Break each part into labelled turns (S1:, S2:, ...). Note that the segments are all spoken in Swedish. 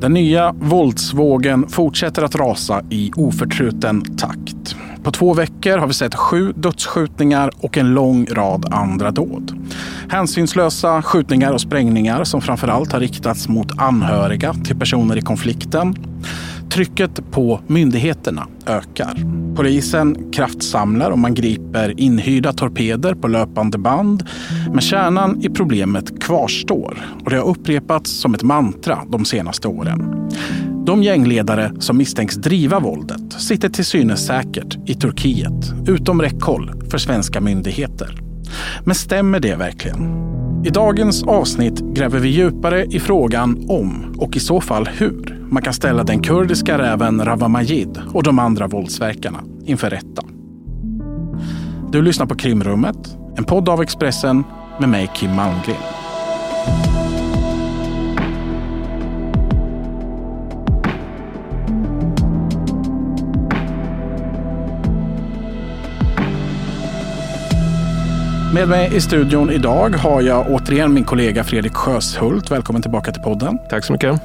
S1: Den nya våldsvågen fortsätter att rasa i oförtruten takt. På två veckor har vi sett sju dödsskjutningar och en lång rad andra dåd. Hänsynslösa skjutningar och sprängningar som framförallt har riktats mot anhöriga till personer i konflikten. Trycket på myndigheterna ökar. Polisen kraftsamlar och man griper inhyrda torpeder på löpande band. Men kärnan i problemet kvarstår och det har upprepats som ett mantra de senaste åren. De gängledare som misstänks driva våldet sitter till synes säkert i Turkiet, utom räckhåll för svenska myndigheter. Men stämmer det verkligen? I dagens avsnitt gräver vi djupare i frågan om, och i så fall hur, man kan ställa den kurdiska räven Rawa Majid och de andra våldsverkarna inför rätta. Du lyssnar på Krimrummet, en podd av Expressen med mig Kim Malmgren. Med mig i studion idag har jag återigen min kollega Fredrik Sjöshult. Välkommen tillbaka till podden.
S2: Tack så mycket.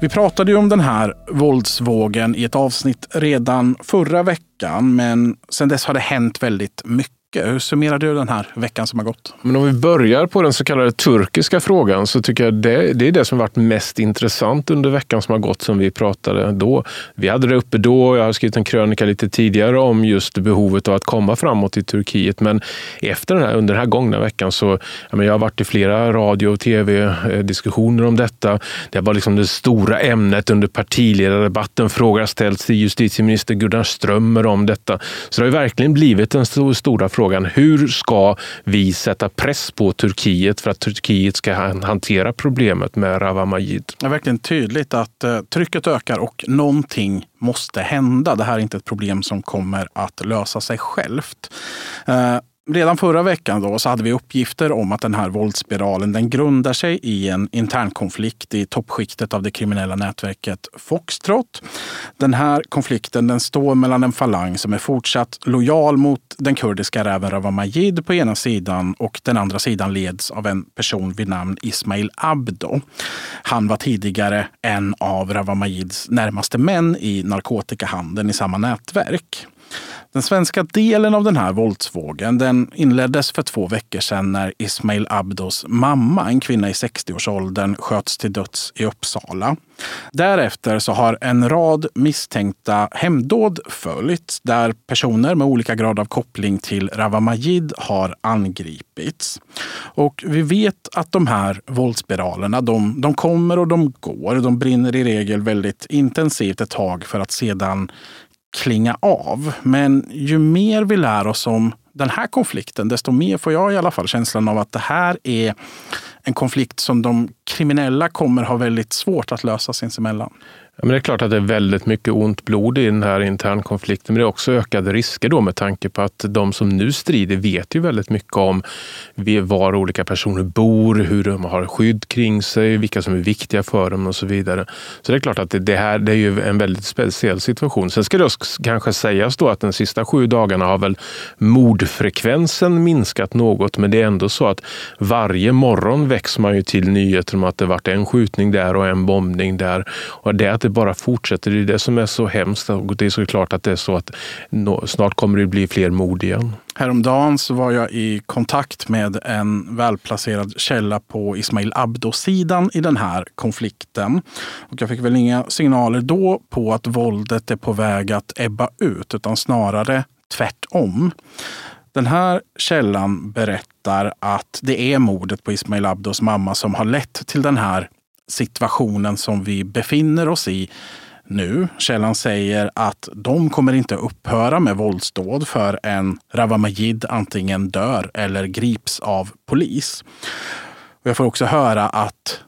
S1: Vi pratade ju om den här våldsvågen i ett avsnitt redan förra veckan, men sedan dess har det hänt väldigt mycket mycket. Hur summerar du den här veckan som har gått?
S2: Men om vi börjar på den så kallade turkiska frågan så tycker jag det, det är det som varit mest intressant under veckan som har gått som vi pratade då. Vi hade det uppe då, jag har skrivit en krönika lite tidigare om just behovet av att komma framåt i Turkiet. Men efter den här, under den här gångna veckan så, jag, jag har varit i flera radio och tv-diskussioner eh, om detta. Det var liksom det stora ämnet under partiledardebatten. Frågor har ställts till justitieminister Gunnar Strömmer om detta. Så det har verkligen blivit den stora frågan frågan hur ska vi sätta press på Turkiet för att Turkiet ska hantera problemet med Rawa Majid?
S1: Det är verkligen tydligt att eh, trycket ökar och någonting måste hända. Det här är inte ett problem som kommer att lösa sig självt. Eh, Redan förra veckan då så hade vi uppgifter om att den här våldsspiralen den grundar sig i en internkonflikt i toppskiktet av det kriminella nätverket Foxtrot. Den här konflikten den står mellan en falang som är fortsatt lojal mot den kurdiska räven Rawa Majid på ena sidan och den andra sidan leds av en person vid namn Ismail Abdo. Han var tidigare en av Rawa Majids närmaste män i narkotikahandeln i samma nätverk. Den svenska delen av den här våldsvågen den inleddes för två veckor sedan när Ismail Abdos mamma, en kvinna i 60-årsåldern, sköts till döds i Uppsala. Därefter så har en rad misstänkta hemdåd följt där personer med olika grad av koppling till Rawa Majid har angripits. Och vi vet att de här våldsspiralerna de, de kommer och de går. De brinner i regel väldigt intensivt ett tag för att sedan klinga av. Men ju mer vi lär oss om den här konflikten, desto mer får jag i alla fall känslan av att det här är en konflikt som de kriminella kommer ha väldigt svårt att lösa sinsemellan.
S2: Ja, men det är klart att det är väldigt mycket ont blod i den här internkonflikten, men det är också ökade risker då med tanke på att de som nu strider vet ju väldigt mycket om var olika personer bor, hur de har skydd kring sig, vilka som är viktiga för dem och så vidare. Så det är klart att det här det är ju en väldigt speciell situation. Sen ska det kanske sägas då att de sista sju dagarna har väl mordfrekvensen minskat något, men det är ändå så att varje morgon väcks man ju till nyheter om att det varit en skjutning där och en bombning där. Och det det bara fortsätter. Det är det som är så hemskt och det är såklart att det är så att snart kommer det bli fler mord igen.
S1: Häromdagen så var jag i kontakt med en välplacerad källa på Ismail Abdo-sidan i den här konflikten. Och jag fick väl inga signaler då på att våldet är på väg att ebba ut, utan snarare tvärtom. Den här källan berättar att det är mordet på Ismail Abdos mamma som har lett till den här situationen som vi befinner oss i nu. Källan säger att de kommer inte upphöra med våldsdåd förrän Ravamajid Rawa Majid antingen dör eller grips av polis. Och jag får också höra att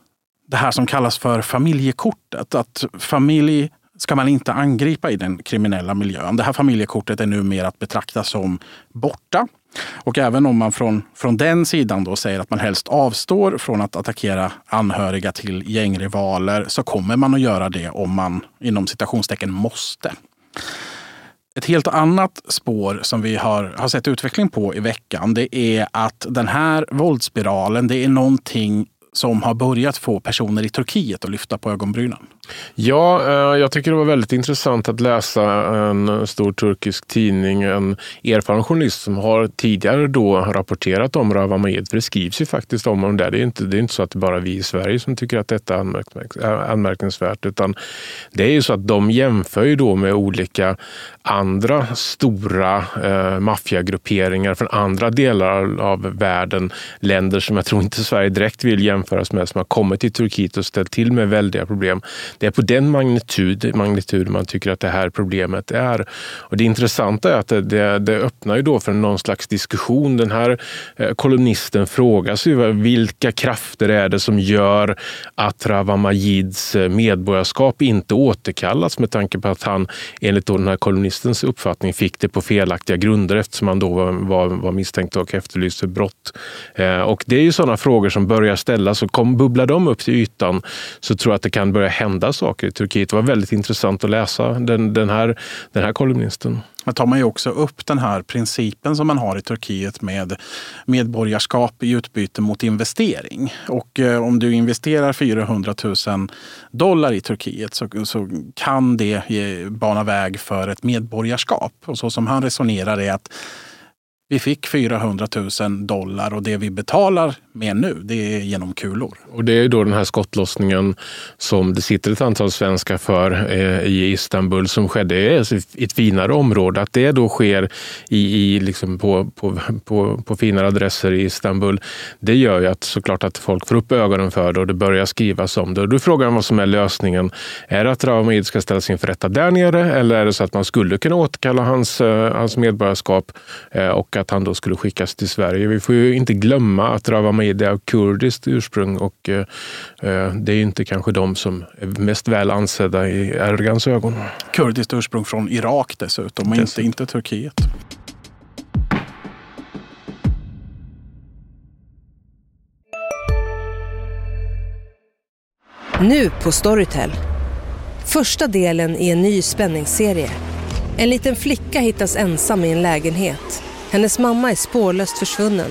S1: det här som kallas för familjekortet, att familj ska man inte angripa i den kriminella miljön. Det här familjekortet är numera att betrakta som borta. Och även om man från, från den sidan då säger att man helst avstår från att attackera anhöriga till gängrivaler så kommer man att göra det om man inom citationstecken måste. Ett helt annat spår som vi har, har sett utveckling på i veckan det är att den här våldsspiralen det är någonting som har börjat få personer i Turkiet att lyfta på ögonbrynen.
S2: Ja, eh, jag tycker det var väldigt intressant att läsa en stor turkisk tidning, en erfaren journalist som har tidigare då rapporterat om Rawa Majid, för det skrivs ju faktiskt om honom där. Det är inte, det är inte så att det bara är vi i Sverige som tycker att detta är eh, anmärkningsvärt, utan det är ju så att de jämför ju då med olika andra stora eh, maffiagrupperingar från andra delar av världen. Länder som jag tror inte Sverige direkt vill jämföras med, som har kommit till Turkiet och ställt till med väldiga problem. Det är på den magnitud, magnitud man tycker att det här problemet är. Och det intressanta är att det, det, det öppnar ju då för någon slags diskussion. Den här eh, kolumnisten frågar sig vilka krafter är det som gör att Rawa Majids eh, medborgarskap inte återkallas med tanke på att han enligt den här kolumnistens uppfattning fick det på felaktiga grunder eftersom han då var, var, var misstänkt och efterlyst för brott. Eh, och det är ju sådana frågor som börjar ställas och kom, bubblar de upp till ytan så tror jag att det kan börja hända saker i Turkiet. Det var väldigt intressant att läsa den, den, här, den här kolumnisten.
S1: Här tar man ju också upp den här principen som man har i Turkiet med medborgarskap i utbyte mot investering. Och eh, om du investerar 400 000 dollar i Turkiet så, så kan det bana väg för ett medborgarskap. Och så som han resonerar är att vi fick 400 000 dollar och det vi betalar med nu, det är genom kulor.
S2: Och det är då den här skottlossningen som det sitter ett antal svenskar för eh, i Istanbul som skedde i alltså ett finare område. Att det då sker i, i liksom på, på, på, på finare adresser i Istanbul, det gör ju att såklart att folk får upp ögonen för det och det börjar skrivas om det. Och då är frågan vad som är lösningen. Är det att Rahamid ska ställas inför rätta där nere eller är det så att man skulle kunna återkalla hans, eh, hans medborgarskap eh, och att han då skulle skickas till Sverige. Vi får ju inte glömma att Rawa Mahid är av kurdiskt ursprung och eh, eh, det är inte kanske de som är mest väl ansedda i Erdogans ögon.
S1: Kurdiskt ursprung från Irak dessutom och inte, inte Turkiet.
S3: Nu på Storytel. Första delen i en ny spänningsserie. En liten flicka hittas ensam i en lägenhet hennes mamma är spårlöst försvunnen.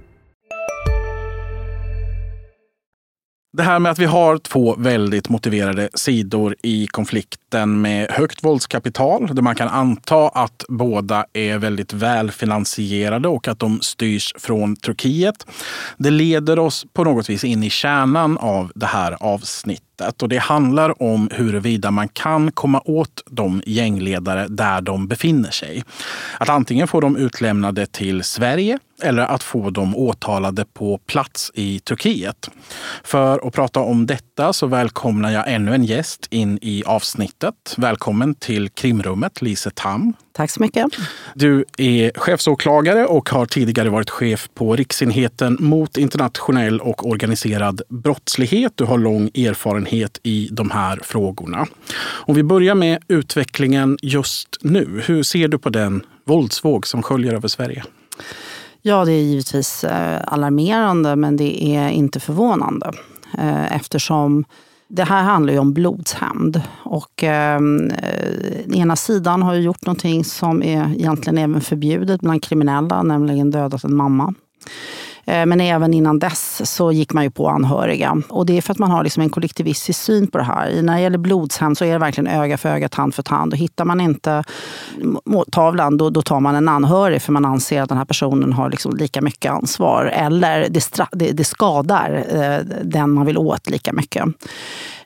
S1: Det här med att vi har två väldigt motiverade sidor i konflikten med högt våldskapital, där man kan anta att båda är väldigt välfinansierade och att de styrs från Turkiet. Det leder oss på något vis in i kärnan av det här avsnittet. Och det handlar om huruvida man kan komma åt de gängledare där de befinner sig. Att antingen få dem utlämnade till Sverige eller att få dem åtalade på plats i Turkiet. För att prata om detta så välkomnar jag ännu en gäst in i avsnittet. Välkommen till krimrummet, Lise Tam.
S4: Tack så mycket.
S1: Du är chefsåklagare och har tidigare varit chef på Riksenheten mot internationell och organiserad brottslighet. Du har lång erfarenhet i de här frågorna. Om vi börjar med utvecklingen just nu. Hur ser du på den våldsvåg som sköljer över Sverige?
S4: Ja, det är givetvis eh, alarmerande men det är inte förvånande. Eh, eftersom det här handlar ju om blodshämnd. Och ehm, eh, ena sidan har ju gjort någonting som är egentligen även förbjudet bland kriminella, nämligen dödat en mamma. Eh, men även innan dess så gick man ju på anhöriga. Och det är för att man har liksom en kollektivistisk syn på det här. När det gäller blodshämnd så är det verkligen öga för öga, tand för tand. Och hittar man inte tavlan, då, då tar man en anhörig för man anser att den här personen har liksom lika mycket ansvar. Eller det, det, det skadar eh, den man vill åt lika mycket.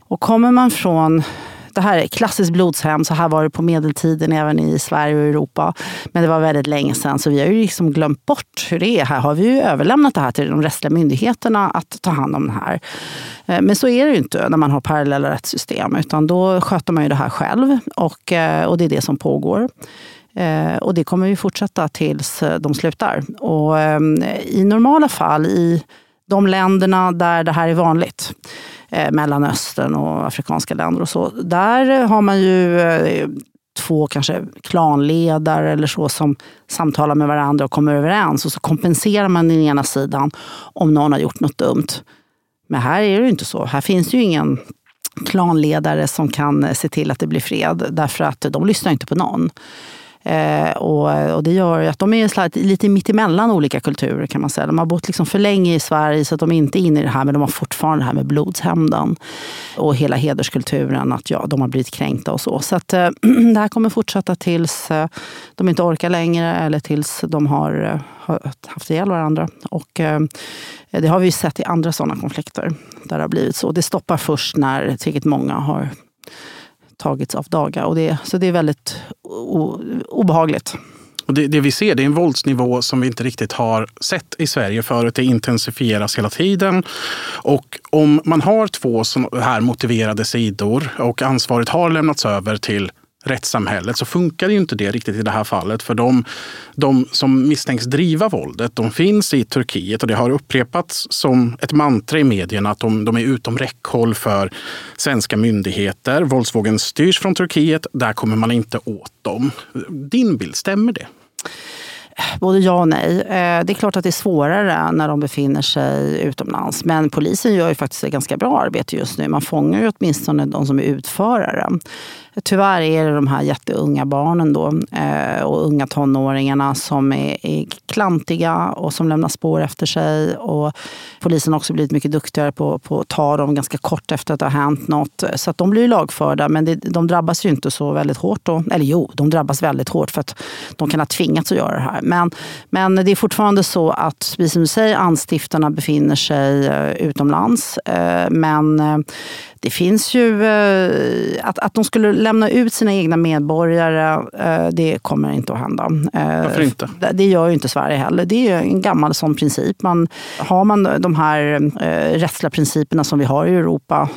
S4: Och kommer man från det här är klassiskt blodshem. Så här var det på medeltiden även i Sverige och Europa. Men det var väldigt länge sedan så vi har ju liksom glömt bort hur det är. Här har vi ju överlämnat det här till de rättsliga myndigheterna att ta hand om det här. Eh, men så är det ju inte när man har parallella rättssystem. Utan då sköter man ju det här själv och, eh, och det är det som pågår. Eh, och det kommer vi fortsätta tills de slutar. Och ehm, i normala fall i de länderna där det här är vanligt eh, Mellanöstern och afrikanska länder och så. Där har man ju eh, två kanske klanledare eller så som samtalar med varandra och kommer överens och så kompenserar man den ena sidan om någon har gjort något dumt. Men här är det inte så. Här finns ju ingen klanledare som kan se till att det blir fred därför att de lyssnar inte på någon. Eh, och, och, det gör att de är lite mittemellan olika kulturer kan man säga. De har bott liksom för länge i Sverige så att de inte är inne i det här men de har fortfarande det här med blodshämnden och hela hederskulturen, att ja, de har blivit kränkta och så. Så att, eh, det här kommer fortsätta tills eh, de inte orkar längre eller tills de har, eh, har haft ihjäl varandra. Och, eh, det har vi sett i andra sådana konflikter där det har blivit så. Det stoppar först när tillräckligt många har tagits av daga. Och det, så det är väldigt obehagligt.
S1: Och det, det, vi ser det är en våldsnivå som vi inte riktigt har sett i Sverige förut. Det intensifieras hela tiden. Och om man har två så här motiverade sidor och ansvaret har lämnats över till rättssamhället så funkar ju inte det riktigt i det här fallet. För de, de som misstänks driva våldet, de finns i Turkiet och det har upprepats som ett mantra i medierna att de, de är utom räckhåll för svenska myndigheter. Våldsvågen styrs från Turkiet, där kommer man inte åt dem. Din bild, stämmer det?
S4: Både ja och nej. Eh, det är klart att det är svårare när de befinner sig utomlands. Men polisen gör ju faktiskt ett ganska bra arbete just nu. Man fångar ju åtminstone de som är utförare. Tyvärr är det de här jätteunga barnen då, eh, och unga tonåringarna som är, är klantiga och som lämnar spår efter sig. Och polisen har också blivit mycket duktigare på, på att ta dem ganska kort efter att det har hänt något. Så att de blir lagförda, men det, de drabbas ju inte så väldigt hårt. Då. Eller jo, de drabbas väldigt hårt för att de kan ha tvingats att göra det här. Men, men det är fortfarande så att, precis som du säger, anstiftarna befinner sig eh, utomlands. Eh, men eh, det finns ju... Eh, att, att de skulle lämna ut sina egna medborgare, eh, det kommer inte att hända.
S1: Eh, Varför inte?
S4: Det gör ju inte Sverige heller. Det är en gammal sån princip. Man, har man de här rättsliga principerna som vi har i Europa,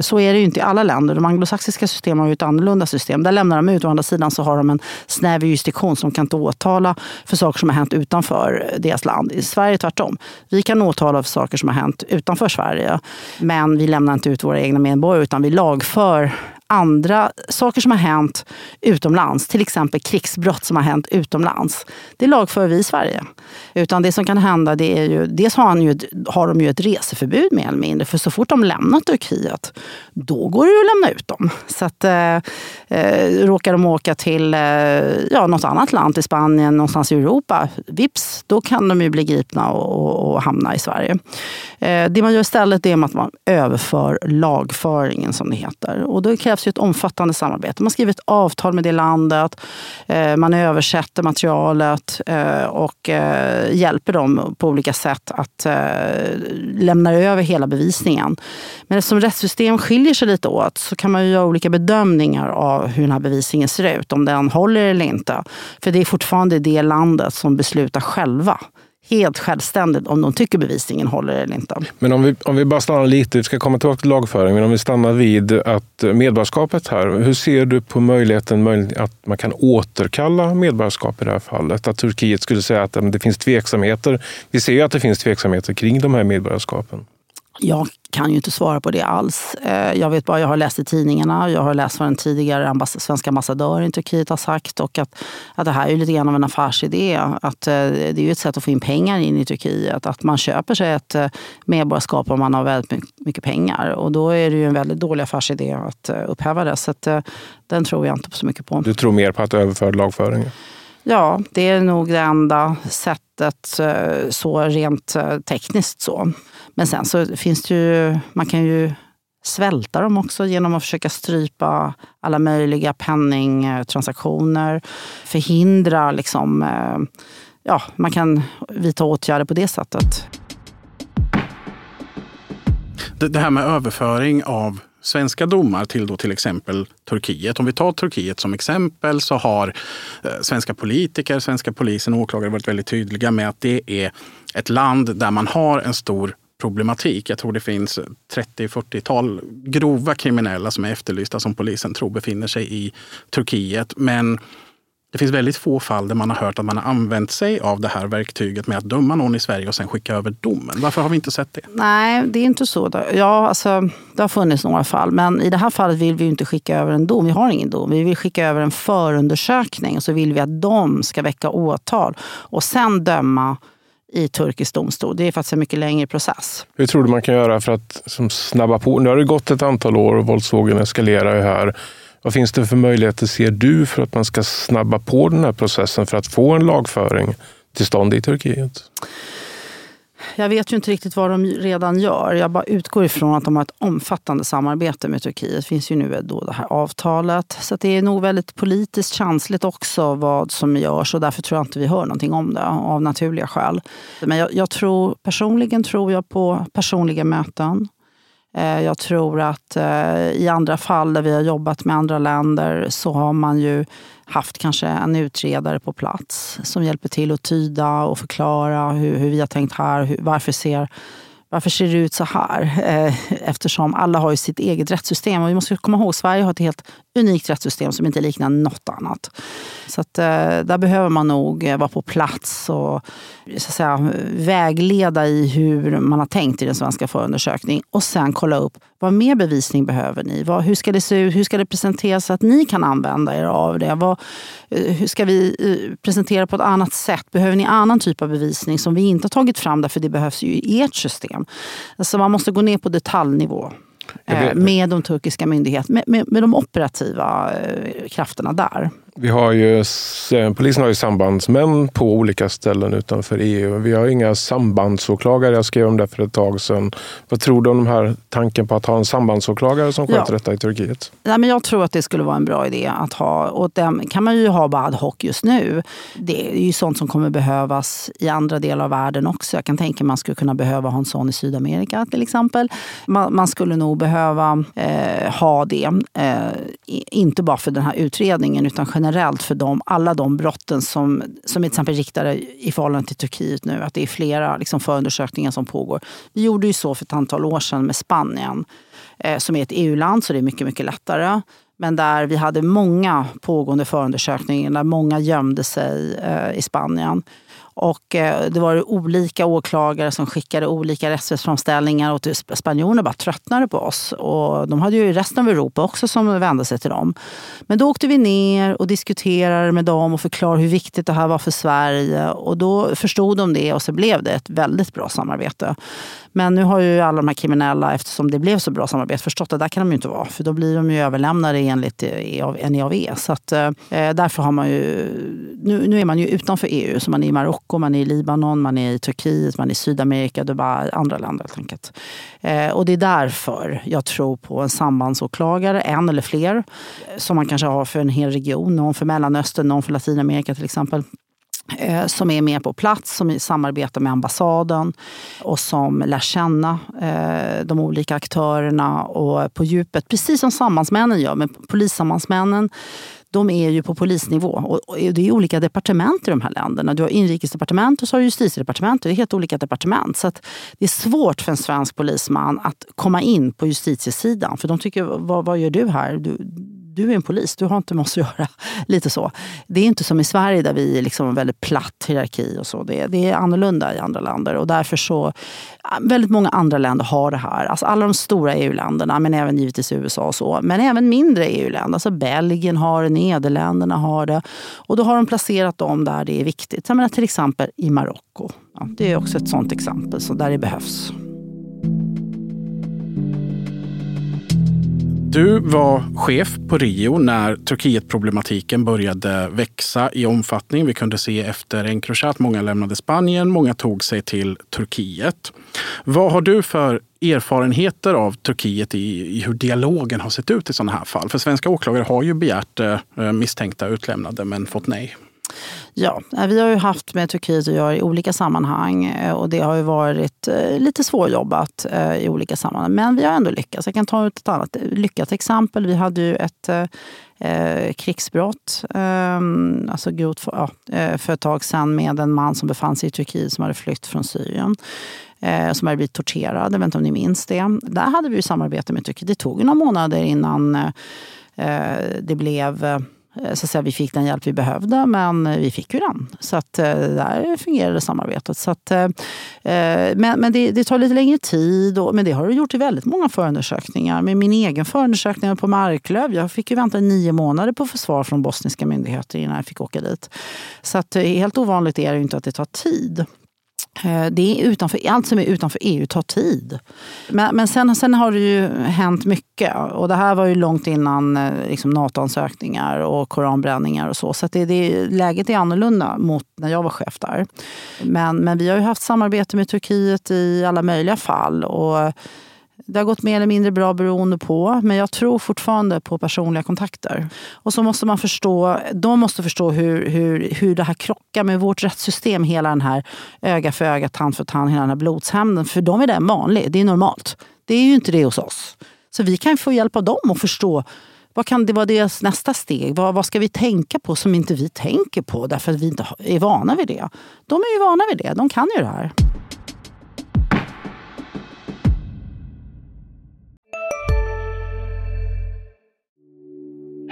S4: så är det ju inte i alla länder. De anglosaxiska systemen har ju ett annorlunda system. Där lämnar de ut. Å andra sidan så har de en snäv jurisdiktion som kan inte åtala för saker som har hänt utanför deras land. I Sverige tvärtom. Vi kan åtala för saker som har hänt utanför Sverige, men vi lämnar inte ut våra egna medborgare utan vi lagför andra saker som har hänt utomlands, till exempel krigsbrott som har hänt utomlands. Det lagför vi i Sverige. Utan det som kan hända, det är ju, dels har, han ju, har de ju ett reseförbud mer eller mindre, för så fort de lämnar Turkiet, då går det ju att lämna ut dem. Så att, eh, eh, råkar de åka till eh, ja, något annat land, till Spanien, någonstans i Europa, vips, då kan de ju bli gripna och, och, och hamna i Sverige. Eh, det man gör istället är att man överför lagföringen, som det heter. Och då krävs ju ett omfattande samarbete. Man skriver ett avtal med det landet, eh, man översätter materialet eh, och eh, hjälper dem på olika sätt att lämna över hela bevisningen. Men eftersom rättssystem skiljer sig lite åt så kan man göra olika bedömningar av hur den här bevisningen ser ut, om den håller eller inte. För det är fortfarande det landet som beslutar själva helt självständigt om de tycker bevisningen håller eller inte.
S2: Men om vi, om vi bara stannar lite, vi ska komma tillbaka till lagföring, men om vi stannar vid att eh, medborgarskapet här. Hur ser du på möjligheten att man kan återkalla medborgarskap i det här fallet? Att Turkiet skulle säga att eh, det finns tveksamheter. Vi ser ju att det finns tveksamheter kring de här medborgarskapen.
S4: Jag kan ju inte svara på det alls. Eh, jag vet bara, jag har läst i tidningarna, jag har läst vad den tidigare ambass svenska ambassadören i Turkiet har sagt och att, att det här är lite grann av en affärsidé. Att eh, det är ju ett sätt att få in pengar in i Turkiet. Att man köper sig ett eh, medborgarskap om man har väldigt mycket pengar. Och då är det ju en väldigt dålig affärsidé att upphäva det. Så att, den tror jag inte så mycket på.
S2: Du tror mer på att överföra lagföringen?
S4: Ja, det är nog det enda sättet eh, så rent eh, tekniskt. så. Men sen så finns det ju, man kan ju svälta dem också genom att försöka strypa alla möjliga penningtransaktioner. Förhindra liksom, eh, ja, man kan vidta åtgärder på det sättet.
S1: Det här med överföring av svenska domar till då till exempel Turkiet. Om vi tar Turkiet som exempel så har eh, svenska politiker, svenska polisen och åklagare varit väldigt tydliga med att det är ett land där man har en stor problematik. Jag tror det finns 30-40-tal grova kriminella som är efterlysta som polisen tror befinner sig i Turkiet. Men det finns väldigt få fall där man har hört att man har använt sig av det här verktyget med att döma någon i Sverige och sen skicka över domen. Varför har vi inte sett det?
S4: Nej, det är inte så. Ja, alltså, det har funnits några fall, men i det här fallet vill vi inte skicka över en dom. Vi har ingen dom. Vi vill skicka över en förundersökning och så vill vi att de ska väcka åtal och sen döma i turkisk domstol. Det är faktiskt en mycket längre process.
S2: Hur tror du man kan göra för att som snabba på? Nu har det gått ett antal år och våldsvågen eskalerar ju här. Vad finns det för möjligheter, ser du, för att man ska snabba på den här processen för att få en lagföring till stånd i Turkiet?
S4: Jag vet ju inte riktigt vad de redan gör. Jag bara utgår ifrån att de har ett omfattande samarbete med Turkiet. Det finns ju nu då det här avtalet. Så det är nog väldigt politiskt känsligt också vad som görs och därför tror jag inte vi hör någonting om det av naturliga skäl. Men jag, jag tror, personligen tror jag på personliga möten. Eh, jag tror att eh, i andra fall där vi har jobbat med andra länder så har man ju haft kanske en utredare på plats som hjälper till att tyda och förklara hur, hur vi har tänkt här. Hur, varför ser varför ser det ut så här? Eh, eftersom alla har ju sitt eget rättssystem. Och vi måste komma ihåg att Sverige har ett helt unikt rättssystem som inte liknar något annat. Så att, eh, där behöver man nog eh, vara på plats och så att säga, vägleda i hur man har tänkt i den svenska förundersökningen. Och sen kolla upp vad mer bevisning behöver ni? Vad, hur ska det se ut? Hur ska det presenteras så att ni kan använda er av det? Vad, eh, hur ska vi presentera på ett annat sätt? Behöver ni annan typ av bevisning som vi inte har tagit fram därför det behövs ju i ert system? Alltså man måste gå ner på detaljnivå med de turkiska myndigheterna, med, med, med de operativa eh, krafterna där.
S2: Vi har ju, polisen har ju sambandsmän på olika ställen utanför EU. Vi har inga sambandsåklagare. Jag skrev om det för ett tag sedan. Vad tror du om de här tanken på att ha en sambandsåklagare som sköter ja. detta i Turkiet?
S4: Ja, men jag tror att det skulle vara en bra idé att ha. Och den kan man ju ha bara ad hoc just nu. Det är ju sånt som kommer behövas i andra delar av världen också. Jag kan tänka mig att man skulle kunna behöva ha en sån i Sydamerika till exempel. Man, man skulle nog behöva eh, ha det. Eh, inte bara för den här utredningen utan generellt generellt för dem, alla de brotten som, som är till exempel riktade i förhållande till Turkiet nu. Att det är flera liksom, förundersökningar som pågår. Vi gjorde ju så för ett antal år sedan med Spanien eh, som är ett EU-land så det är mycket, mycket lättare. Men där vi hade många pågående förundersökningar där många gömde sig eh, i Spanien. Och eh, det var olika åklagare som skickade olika rättsframställningar och typ spanjorerna bara tröttnade på oss. Och de hade ju resten av Europa också som vände sig till dem. Men då åkte vi ner och diskuterade med dem och förklarade hur viktigt det här var för Sverige. Och då förstod de det och så blev det ett väldigt bra samarbete. Men nu har ju alla de här kriminella, eftersom det blev så bra samarbete, förstått att där kan de ju inte vara. För då blir de ju överlämnade enligt eh, NIAV. Så att, eh, därför har man ju... Nu, nu är man ju utanför EU, så man är i Marocko, man är i Libanon, man är i Turkiet, man är i Sydamerika, Dubai, andra länder helt enkelt. Eh, och det är därför jag tror på en sambandsåklagare, en eller fler, eh, som man kanske har för en hel region. Någon för Mellanöstern, någon för Latinamerika till exempel. Eh, som är med på plats, som samarbetar med ambassaden och som lär känna eh, de olika aktörerna och på djupet. Precis som sambandsmännen gör med polissambandsmännen. De är ju på polisnivå och det är olika departement i de här länderna. Du har inrikesdepartement och så har du justitiedepartement. Det är helt olika departement. Så det är svårt för en svensk polisman att komma in på justitiesidan. För de tycker, vad, vad gör du här? Du, du är en polis, du har inte med oss att göra. Lite så. Det är inte som i Sverige där vi är liksom en väldigt platt hierarki. och så. Det, det, är annorlunda i andra länder. Och därför så, väldigt många andra länder har det här. Alltså alla de stora EU-länderna, men även givetvis USA och så. Men även mindre EU-länder. Alltså Belgien har det, Nederländerna har det. Och då har de placerat dem där det är viktigt. Jag menar, till exempel i Marocko. Ja, det är också ett sånt exempel så där det behövs.
S1: Du var chef på Rio när Turkietproblematiken började växa i omfattning. Vi kunde se efter Encrochat att många lämnade Spanien, många tog sig till Turkiet. Vad har du för erfarenheter av Turkiet i, i hur dialogen har sett ut i sådana här fall? För svenska åklagare har ju begärt eh, misstänkta utlämnade men fått nej.
S4: Ja, eh, vi har ju haft med Turkiet att göra i olika sammanhang eh, och det har ju varit eh, lite svårjobbat i olika sammanhang. Men vi har ändå lyckats. Jag kan ta ett annat lyckat exempel. Vi hade ju ett eh, krigsbrott eh, alltså grovt för, ja, för ett tag sedan med en man som befann sig i Turkiet som hade flytt från Syrien som hade blivit torterad. Jag vet inte om ni minns det. Där hade vi ju samarbete med Turkiet. Det tog några månader innan det blev Eh, Eh, så att säga, vi fick den hjälp vi behövde, men vi fick ju den. Så att, eh, där fungerade samarbetet. Så att, eh, men men det, det, tar lite längre tid, och, men det har det gjort i väldigt många förundersökningar. Med min egen förundersökning på Marklöv, jag fick ju vänta nio månader på försvar från bosniska myndigheter innan jag fick åka dit. Så att, helt ovanligt är det inte att det tar tid. Eh, det är utanför, allt som är utanför EU tar tid. Men, men sen, sen har det ju hänt mycket. Och det här var ju långt innan eh, liksom, NATO-ansökningar och koranbränningar och så. Så det, det, läget är annorlunda mot när jag var chef där. Men, men vi har ju haft samarbete med Turkiet i alla möjliga fall. Och det har gått mer eller mindre bra beroende på, men jag tror fortfarande på personliga kontakter. Och så måste man förstå, de måste förstå hur, hur, hur det här krockar med vårt rättssystem. Hela den här öga för öga, tand för tand, hela den här blodshämnden. För dem är den vanlig, det är normalt. Det är ju inte det hos oss. Så vi kan få hjälp av dem att förstå vad kan det vara deras nästa steg? Vad, vad ska vi tänka på som inte vi tänker på därför att vi inte är vana vid det? De är ju vana vid det, de kan ju det här.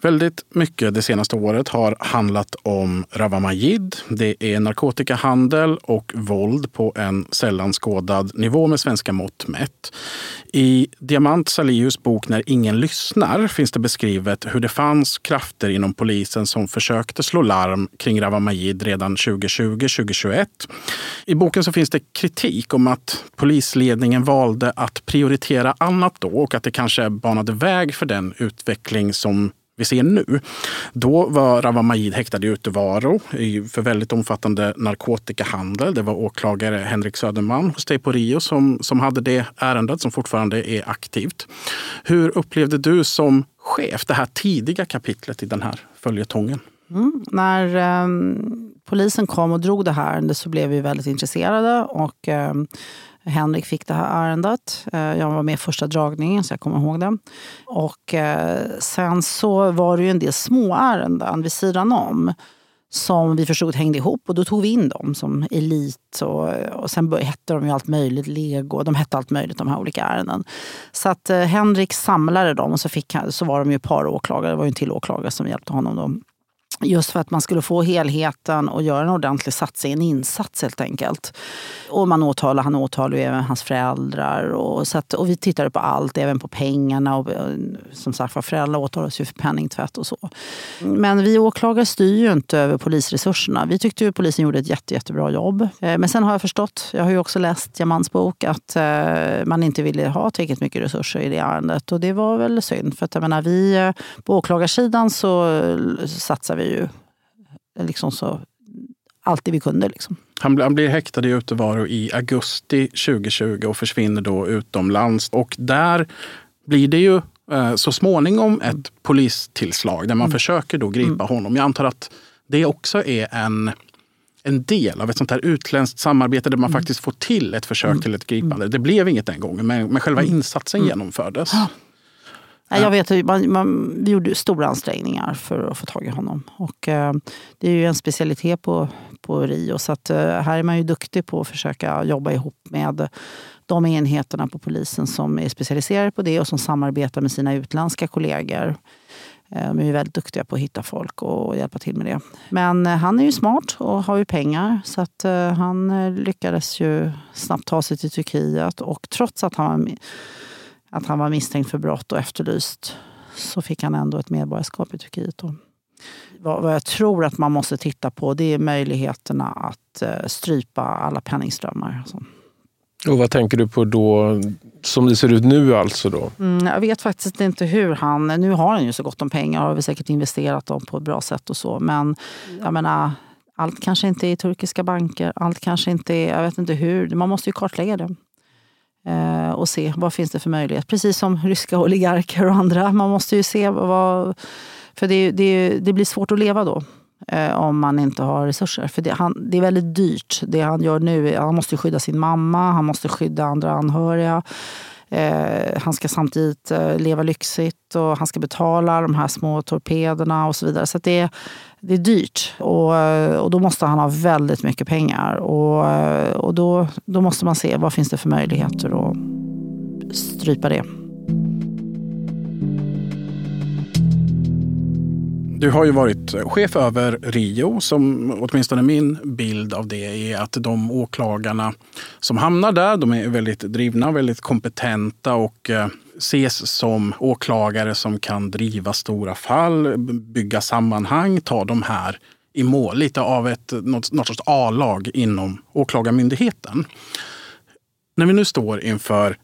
S1: Väldigt mycket det senaste året har handlat om Rawa Majid. Det är narkotikahandel och våld på en sällan skådad nivå med svenska mått mätt. I Diamant Salihus bok När ingen lyssnar finns det beskrivet hur det fanns krafter inom polisen som försökte slå larm kring Rawa Majid redan 2020-2021. I boken så finns det kritik om att polisledningen valde att prioritera annat då och att det kanske banade väg för den utveckling som vi ser nu. Då var Rawa Majid häktad i Utevaro för väldigt omfattande narkotikahandel. Det var åklagare Henrik Söderman hos dig på Rio som, som hade det ärendet som fortfarande är aktivt. Hur upplevde du som chef det här tidiga kapitlet i den här följetongen?
S4: Mm. När eh, polisen kom och drog det här ärendet så blev vi väldigt intresserade. Och, eh, Henrik fick det här ärendet. Eh, jag var med i första dragningen, så jag kommer ihåg det. Och eh, sen så var det ju en del små ärenden vid sidan om som vi förstod hängde ihop och då tog vi in dem som elit och, och sen hette de ju allt möjligt, lego, de hette allt möjligt de här olika ärenden. Så att eh, Henrik samlade dem och så, fick, så var de ju ett par åklagare, det var ju en till åklagare som hjälpte honom då Just för att man skulle få helheten och göra en ordentlig satsning, en insats helt enkelt. Och man åtalar, han åtalar ju även hans föräldrar. Och, så att, och vi tittade på allt, även på pengarna. Och, eh, som sagt var, föräldrar åtalas ju för penningtvätt och så. Men vi åklagare styr ju inte över polisresurserna. Vi tyckte ju polisen gjorde ett jätte, jättebra jobb. Eh, men sen har jag förstått, jag har ju också läst Jamans bok, att eh, man inte ville ha tillräckligt mycket resurser i det ärendet. Och det var väl synd. För att jag menar, vi, på åklagarsidan så satsar vi ju liksom så alltid vi kunde. Liksom.
S1: Han, han blir häktad i Utevaro i augusti 2020 och försvinner då utomlands. Och där blir det ju eh, så småningom ett polistillslag där man mm. försöker då gripa mm. honom. Jag antar att det också är en, en del av ett sånt här utländskt samarbete där man mm. faktiskt får till ett försök mm. till ett gripande. Mm. Det blev inget den gången, men, men själva mm. insatsen genomfördes.
S4: Ja. Jag vet, man, man, vi gjorde stora ansträngningar för att få tag i honom. Och, eh, det är ju en specialitet på, på Rio. Så att, eh, här är man ju duktig på att försöka jobba ihop med de enheterna på polisen som är specialiserade på det och som samarbetar med sina utländska kollegor. Eh, de är ju väldigt duktiga på att hitta folk och hjälpa till med det. Men eh, han är ju smart och har ju pengar. Så att eh, han lyckades ju snabbt ta sig till Turkiet. Och trots att han var att han var misstänkt för brott och efterlyst så fick han ändå ett medborgarskap i Turkiet. Vad jag tror att man måste titta på det är möjligheterna att eh, strypa alla penningströmmar.
S2: Och vad tänker du på då, som det ser ut nu alltså? då?
S4: Mm, jag vet faktiskt inte hur han... Nu har han ju så gott om pengar och har vi säkert investerat dem på ett bra sätt och så. Men jag menar, Allt kanske inte är i turkiska banker, allt kanske inte är, jag vet inte hur. Man måste ju kartlägga det Eh, och se vad finns det för möjlighet. Precis som ryska oligarker och andra. Man måste ju se vad... För det, det, det blir svårt att leva då eh, om man inte har resurser. För det, han, det är väldigt dyrt. Det han gör nu, han måste skydda sin mamma, han måste skydda andra anhöriga. Eh, han ska samtidigt eh, leva lyxigt och han ska betala de här små torpederna och så vidare. Så det, det är dyrt och, eh, och då måste han ha väldigt mycket pengar. Och, eh, och då, då måste man se vad finns det för möjligheter att strypa det.
S1: Du har ju varit chef över Rio, som åtminstone min bild av det är att de åklagarna som hamnar där, de är väldigt drivna, väldigt kompetenta och eh, ses som åklagare som kan driva stora fall, bygga sammanhang, ta de här i mål. Lite av ett, något, något sorts A-lag inom Åklagarmyndigheten. När vi nu står inför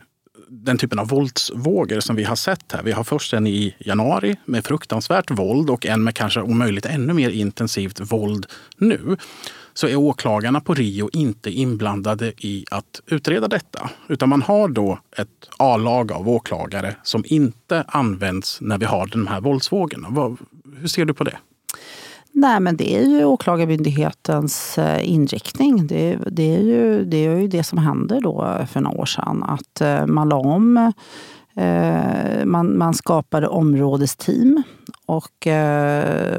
S1: den typen av våldsvågor som vi har sett här. Vi har först en i januari med fruktansvärt våld och en med kanske om möjligt ännu mer intensivt våld nu. Så är åklagarna på Rio inte inblandade i att utreda detta. Utan man har då ett A-lag av åklagare som inte används när vi har de här våldsvågorna. Hur ser du på det?
S4: Nej, men det är ju Åklagarmyndighetens eh, inriktning. Det, det, är ju, det är ju det som hände då för några år sedan. Att eh, man la om, eh, man, man skapade områdesteam och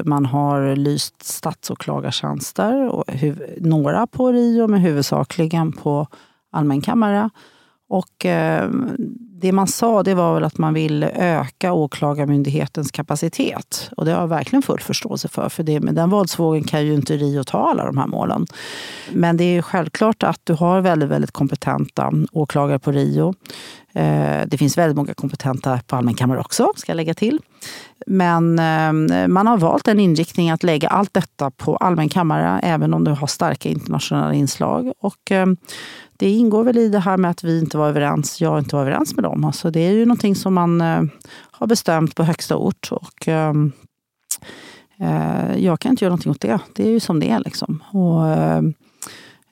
S4: man har lyst statsåklagartjänster. Och några på Rio, men huvudsakligen på allmän kammare. Och eh, det man sa det var väl att man ville öka åklagarmyndighetens kapacitet. Och det har jag verkligen full förståelse för. För det, med den våldsvågen kan ju inte Rio ta alla de här målen. Men det är självklart att du har väldigt, väldigt kompetenta åklagare på Rio. Eh, det finns väldigt många kompetenta på allmänkammare också, ska jag lägga till. Men eh, man har valt en inriktning att lägga allt detta på allmänkammare, även om du har starka internationella inslag. Och eh, det ingår väl i det här med att vi inte var överens, jag inte var överens med dem. Alltså det är ju någonting som man eh, har bestämt på högsta ort. Och, ehm, eh, jag kan inte göra någonting åt det. Det är ju som det är. Liksom. Och, eh,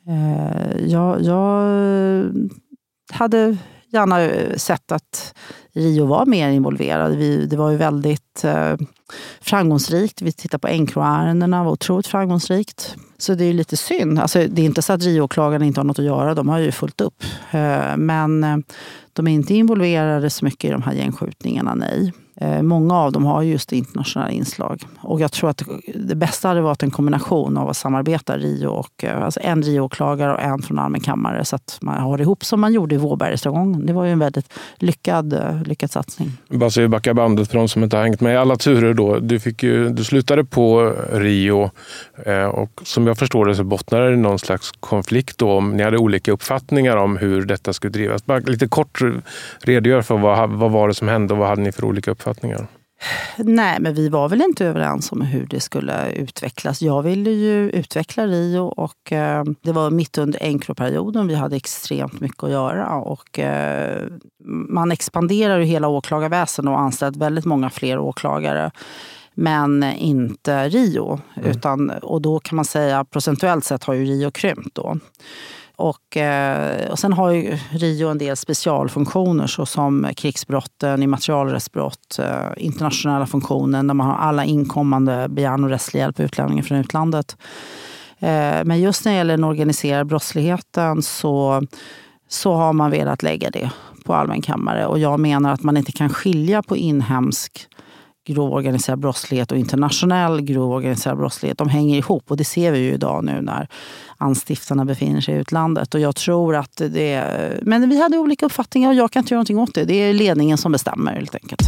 S4: eh jag, jag hade gärna sett att Rio var mer involverad. Vi, det var ju väldigt eh, framgångsrikt. Vi tittar på Encro-ärendena, var otroligt framgångsrikt. Så det är lite synd. Alltså, det är inte så att Rio-åklagarna inte har något att göra, de har ju fullt upp. Eh, men eh, de är inte involverade så mycket i de här gängskjutningarna, nej. Eh, många av dem har just internationella inslag. Och jag tror att det bästa hade varit en kombination av att samarbeta Rio och, eh, alltså en Rio-åklagare och en från allmän kammare. Så att man har ihop som man gjorde i Vårbergsrättegången. Det var ju en väldigt lyckad, eh, lyckad satsning.
S2: Bara så vi backar bandet för de som inte har hängt med i alla turer. Då. Du, fick ju, du slutade på Rio och som jag förstår det så bottnade det i någon slags konflikt då ni hade olika uppfattningar om hur detta skulle drivas. Bara lite kort redogör för vad, vad var det som hände och vad hade ni för olika uppfattningar? Uppfattningar?
S4: Nej, men vi var väl inte överens om hur det skulle utvecklas. Jag ville ju utveckla Rio och eh, det var mitt under Encro-perioden. Vi hade extremt mycket att göra och eh, man expanderar ju hela åklagarväsendet och anställt väldigt många fler åklagare men inte Rio. Mm. Utan, och då kan man säga procentuellt sett har ju Rio krympt. Då. Och, eh, och sen har ju Rio en del specialfunktioner såsom krigsbrotten, immaterialrättsbrott, eh, internationella funktionen där man har alla inkommande begäran och rättslig hjälp utlänningar från utlandet. Eh, men just när det gäller den organiserade brottsligheten så, så har man velat lägga det på allmän kammare. Och jag menar att man inte kan skilja på inhemsk grov organiserad brottslighet och internationell grov organiserad brottslighet. De hänger ihop och det ser vi ju idag nu när anstiftarna befinner sig i utlandet. Och jag tror att det... Men vi hade olika uppfattningar och jag kan inte göra någonting åt det. Det är ledningen som bestämmer helt enkelt.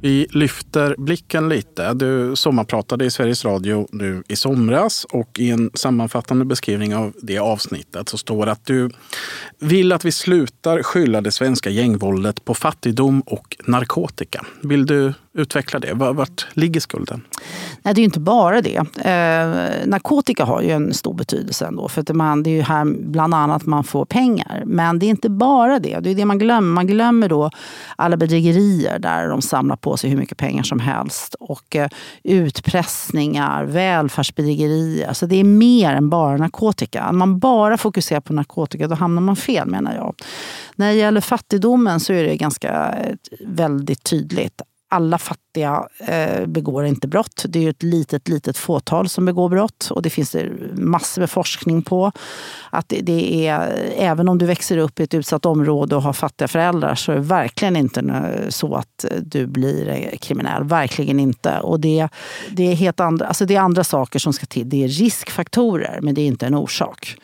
S1: Vi lyfter blicken lite. Du sommarpratade i Sveriges Radio nu i somras och i en sammanfattande beskrivning av det avsnittet så står det att du vill att vi slutar skylla det svenska gängvåldet på fattigdom och narkotika. Vill du utveckla det? Vart ligger skulden?
S4: Nej, det är inte bara det. Eh, narkotika har ju en stor betydelse ändå. För att man, det är ju här bland annat man får pengar. Men det är inte bara det. Det är det man glömmer. Man glömmer då alla bedrägerier där de samlar på sig hur mycket pengar som helst. Och eh, utpressningar, välfärdsbedrägerier. Så det är mer än bara narkotika. Om man bara fokuserar på narkotika då hamnar man fel menar jag. När det gäller fattigdomen så är det ganska eh, väldigt tydligt alla fattiga eh, begår inte brott. Det är ett litet, litet fåtal som begår brott. Och det finns det massor med forskning på. Att det, det, är, även om du växer upp i ett utsatt område och har fattiga föräldrar så är det verkligen inte så att eh, du blir eh, kriminell. Verkligen inte. Och det, det, är helt andra, alltså det är andra saker som ska till. Det är riskfaktorer, men det är inte en orsak.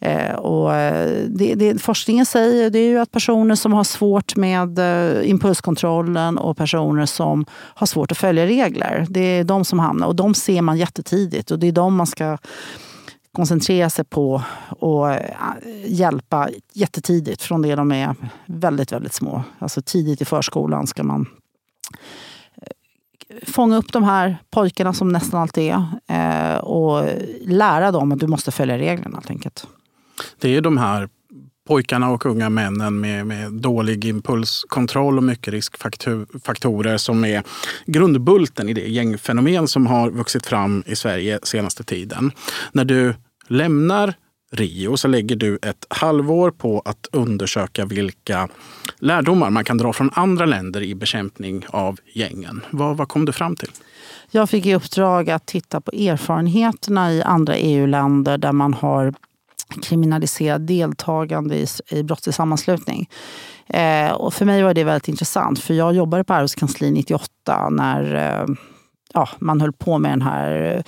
S4: Eh, och eh, det, det, forskningen säger det är ju att personer som har svårt med eh, impulskontrollen och personer som har svårt att följa regler, det är de som hamnar. Och de ser man jättetidigt och det är de man ska koncentrera sig på och hjälpa jättetidigt från det de är väldigt, väldigt små. Alltså tidigt i förskolan ska man fånga upp de här pojkarna som nästan alltid är och lära dem att du måste följa reglerna helt enkelt.
S1: Det är de här pojkarna och unga männen med, med dålig impulskontroll och mycket riskfaktorer som är grundbulten i det gängfenomen som har vuxit fram i Sverige senaste tiden. När du lämnar Rio så lägger du ett halvår på att undersöka vilka lärdomar man kan dra från andra länder i bekämpning av gängen. Vad, vad kom du fram till?
S4: Jag fick i uppdrag att titta på erfarenheterna i andra EU-länder där man har kriminalisera deltagande i, i brottslig sammanslutning. Eh, och för mig var det väldigt intressant, för jag jobbade på arbetskansliet 98 när eh, ja, man höll på med den här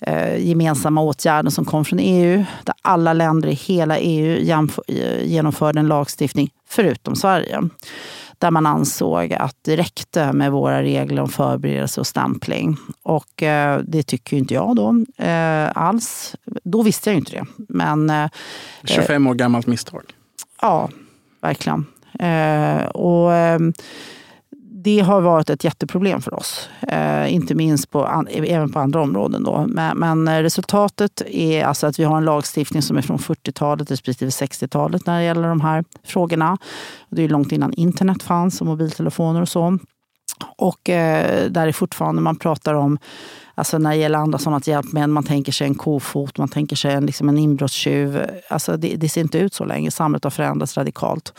S4: eh, gemensamma åtgärden som kom från EU, där alla länder i hela EU eh, genomförde en lagstiftning, förutom Sverige där man ansåg att det räckte med våra regler om förberedelse och stämpling. Och eh, det tycker inte jag då eh, alls. Då visste jag inte det. Men, eh,
S1: 25 år gammalt misstag.
S4: Ja, verkligen. Eh, och eh, det har varit ett jätteproblem för oss. Eh, inte minst på, även på andra områden. Då. Men, men, eh, resultatet är alltså att vi har en lagstiftning som är från 40-talet respektive 60-talet när det gäller de här frågorna. Det är långt innan internet fanns och mobiltelefoner och så. Och eh, där är fortfarande man pratar om Alltså när det gäller andra sådana hjälpmedel, man tänker sig en kofot, man tänker sig en, liksom en inbrottstjuv. Alltså det, det, ser inte ut så länge. Samhället har förändrats radikalt.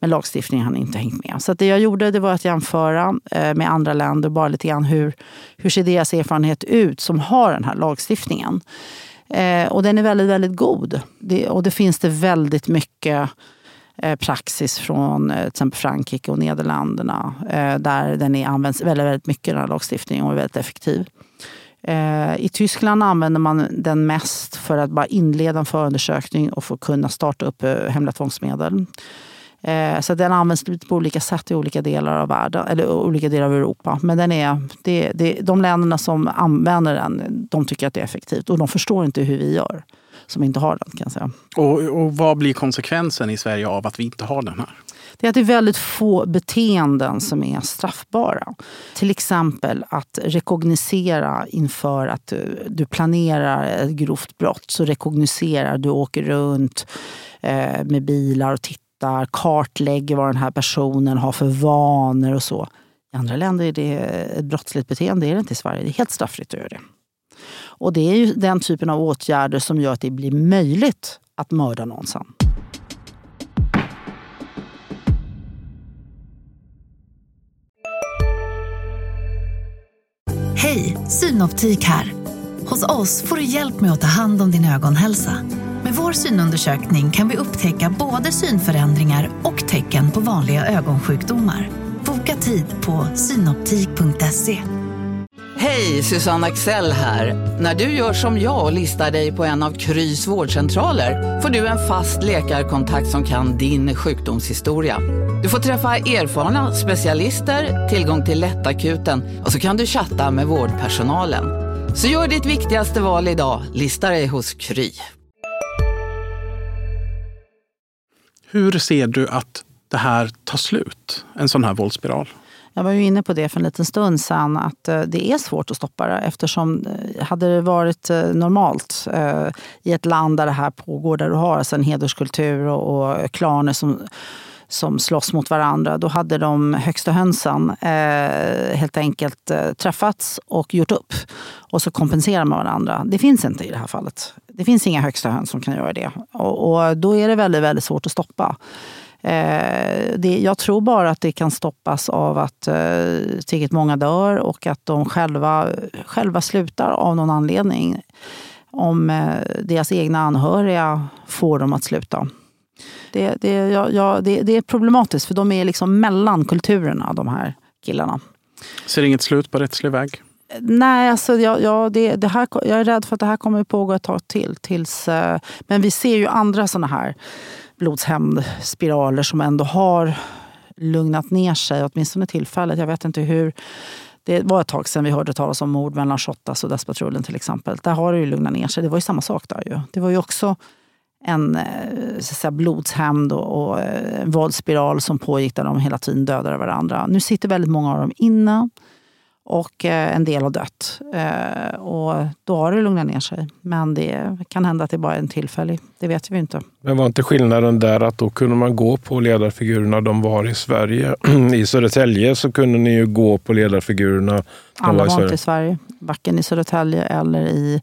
S4: Men lagstiftningen har inte hängt med. Så det jag gjorde det var att jämföra eh, med andra länder, bara lite grann hur, hur ser deras erfarenhet ut som har den här lagstiftningen. Eh, och den är väldigt, väldigt god. Det, och det finns det väldigt mycket Eh, praxis från eh, till exempel Frankrike och Nederländerna eh, där den är, används väldigt, väldigt mycket, den här lagstiftningen, och är väldigt effektiv. I Tyskland använder man den mest för att bara inleda en förundersökning och få kunna starta upp hemliga tvångsmedel. Så den används på olika sätt i olika delar av världen, eller olika delar av Europa. Men den är, det, det, de länderna som använder den, de tycker att det är effektivt. Och de förstår inte hur vi gör som inte har den. kan jag säga.
S1: Och, och vad blir konsekvensen i Sverige av att vi inte har den här?
S4: det är att det är väldigt få beteenden som är straffbara. Till exempel att rekognosera inför att du planerar ett grovt brott. Så rekognoserar, du åker runt eh, med bilar och tittar, kartlägger vad den här personen har för vanor och så. I andra länder är det ett brottsligt beteende, det är det inte i Sverige. Det är helt straffritt att göra det. Och det är ju den typen av åtgärder som gör att det blir möjligt att mörda någon sen.
S5: Hej, Synoptik här. Hos oss får du hjälp med att ta hand om din ögonhälsa. Med vår synundersökning kan vi upptäcka både synförändringar och tecken på vanliga ögonsjukdomar. Boka tid på synoptik.se.
S6: Hej, Susanne Axel här. När du gör som jag och listar dig på en av Krys vårdcentraler får du en fast läkarkontakt som kan din sjukdomshistoria. Du får träffa erfarna specialister, tillgång till lättakuten och så kan du chatta med vårdpersonalen. Så gör ditt viktigaste val idag, lista dig hos Kry.
S1: Hur ser du att det här tar slut, en sån här våldsspiral?
S4: Jag var ju inne på det för en liten stund sedan att eh, det är svårt att stoppa det eftersom eh, hade det varit eh, normalt i ett land där det här pågår, där du har alltså en hederskultur och klaner som som slåss mot varandra, då hade de högsta hönsen eh, helt enkelt eh, träffats och gjort upp. Och så kompenserar man varandra. Det finns inte i det här fallet. Det finns inga högsta höns som kan göra det. Och, och då är det väldigt, väldigt svårt att stoppa. Eh, det, jag tror bara att det kan stoppas av att eh, tillräckligt många dör och att de själva, själva slutar av någon anledning. Om eh, deras egna anhöriga får dem att sluta. Det, det, ja, ja, det, det är problematiskt för de är liksom mellan kulturerna, de här killarna.
S1: Ser inget slut på rättslig väg?
S4: Nej, alltså, ja, ja, det, det här, jag är rädd för att det här kommer att pågå ett tag till. Tills, eh, men vi ser ju andra såna här blodshämndspiraler som ändå har lugnat ner sig, åtminstone tillfället. Jag vet inte hur. Det var ett tag sedan vi hörde talas om mord mellan Shottaz och Dödspatrullen till exempel. Där har det ju lugnat ner sig. Det var ju samma sak där ju. Det var ju också en eh, så blodshämnd och, och en våldsspiral som pågick där de hela tiden dödade varandra. Nu sitter väldigt många av dem inne och eh, en del har dött. Och då har det lugnat ner sig. Men det kan hända att det bara är en tillfällig. Det vet vi inte.
S2: Men var inte skillnaden där att då kunde man gå på ledarfigurerna de var i Sverige? I Södertälje så kunde ni ju gå på ledarfigurerna.
S4: Alla var, var inte i Sverige. Varken i Södertälje eller i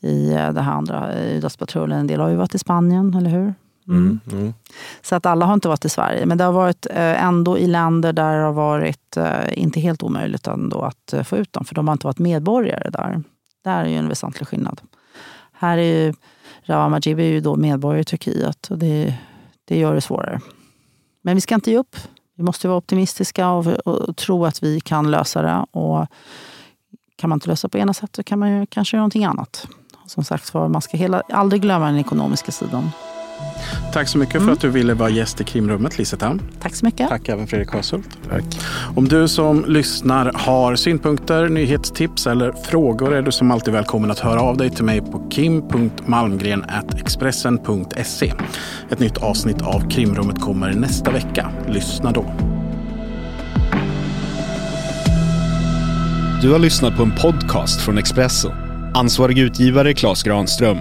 S4: i eh, det här andra, i Dödspatrullen. En del har ju varit i Spanien, eller hur? Mm. Mm, mm. Så att alla har inte varit i Sverige. Men det har varit eh, ändå i länder där det har varit eh, inte helt omöjligt ändå att få ut dem. För de har inte varit medborgare där. Där är ju en väsentlig skillnad. Här är ju Rawa Majibi är ju då medborgare i Turkiet och det, det gör det svårare. Men vi ska inte ge upp. Vi måste vara optimistiska och, och, och tro att vi kan lösa det. Och kan man inte lösa på ena sättet så kan man ju kanske göra någonting annat som sagt var, man ska hela, aldrig glömma den ekonomiska sidan.
S1: Tack så mycket mm. för att du ville vara gäst i krimrummet, Lisa
S4: Tack så mycket.
S1: Tack även Fredrik Hasult.
S2: Tack.
S1: Om du som lyssnar har synpunkter, nyhetstips eller frågor är du som alltid välkommen att höra av dig till mig på kim.malmgren.expressen.se. Ett nytt avsnitt av Krimrummet kommer nästa vecka. Lyssna då.
S7: Du har lyssnat på en podcast från Expressen. Ansvarig utgivare Klas Granström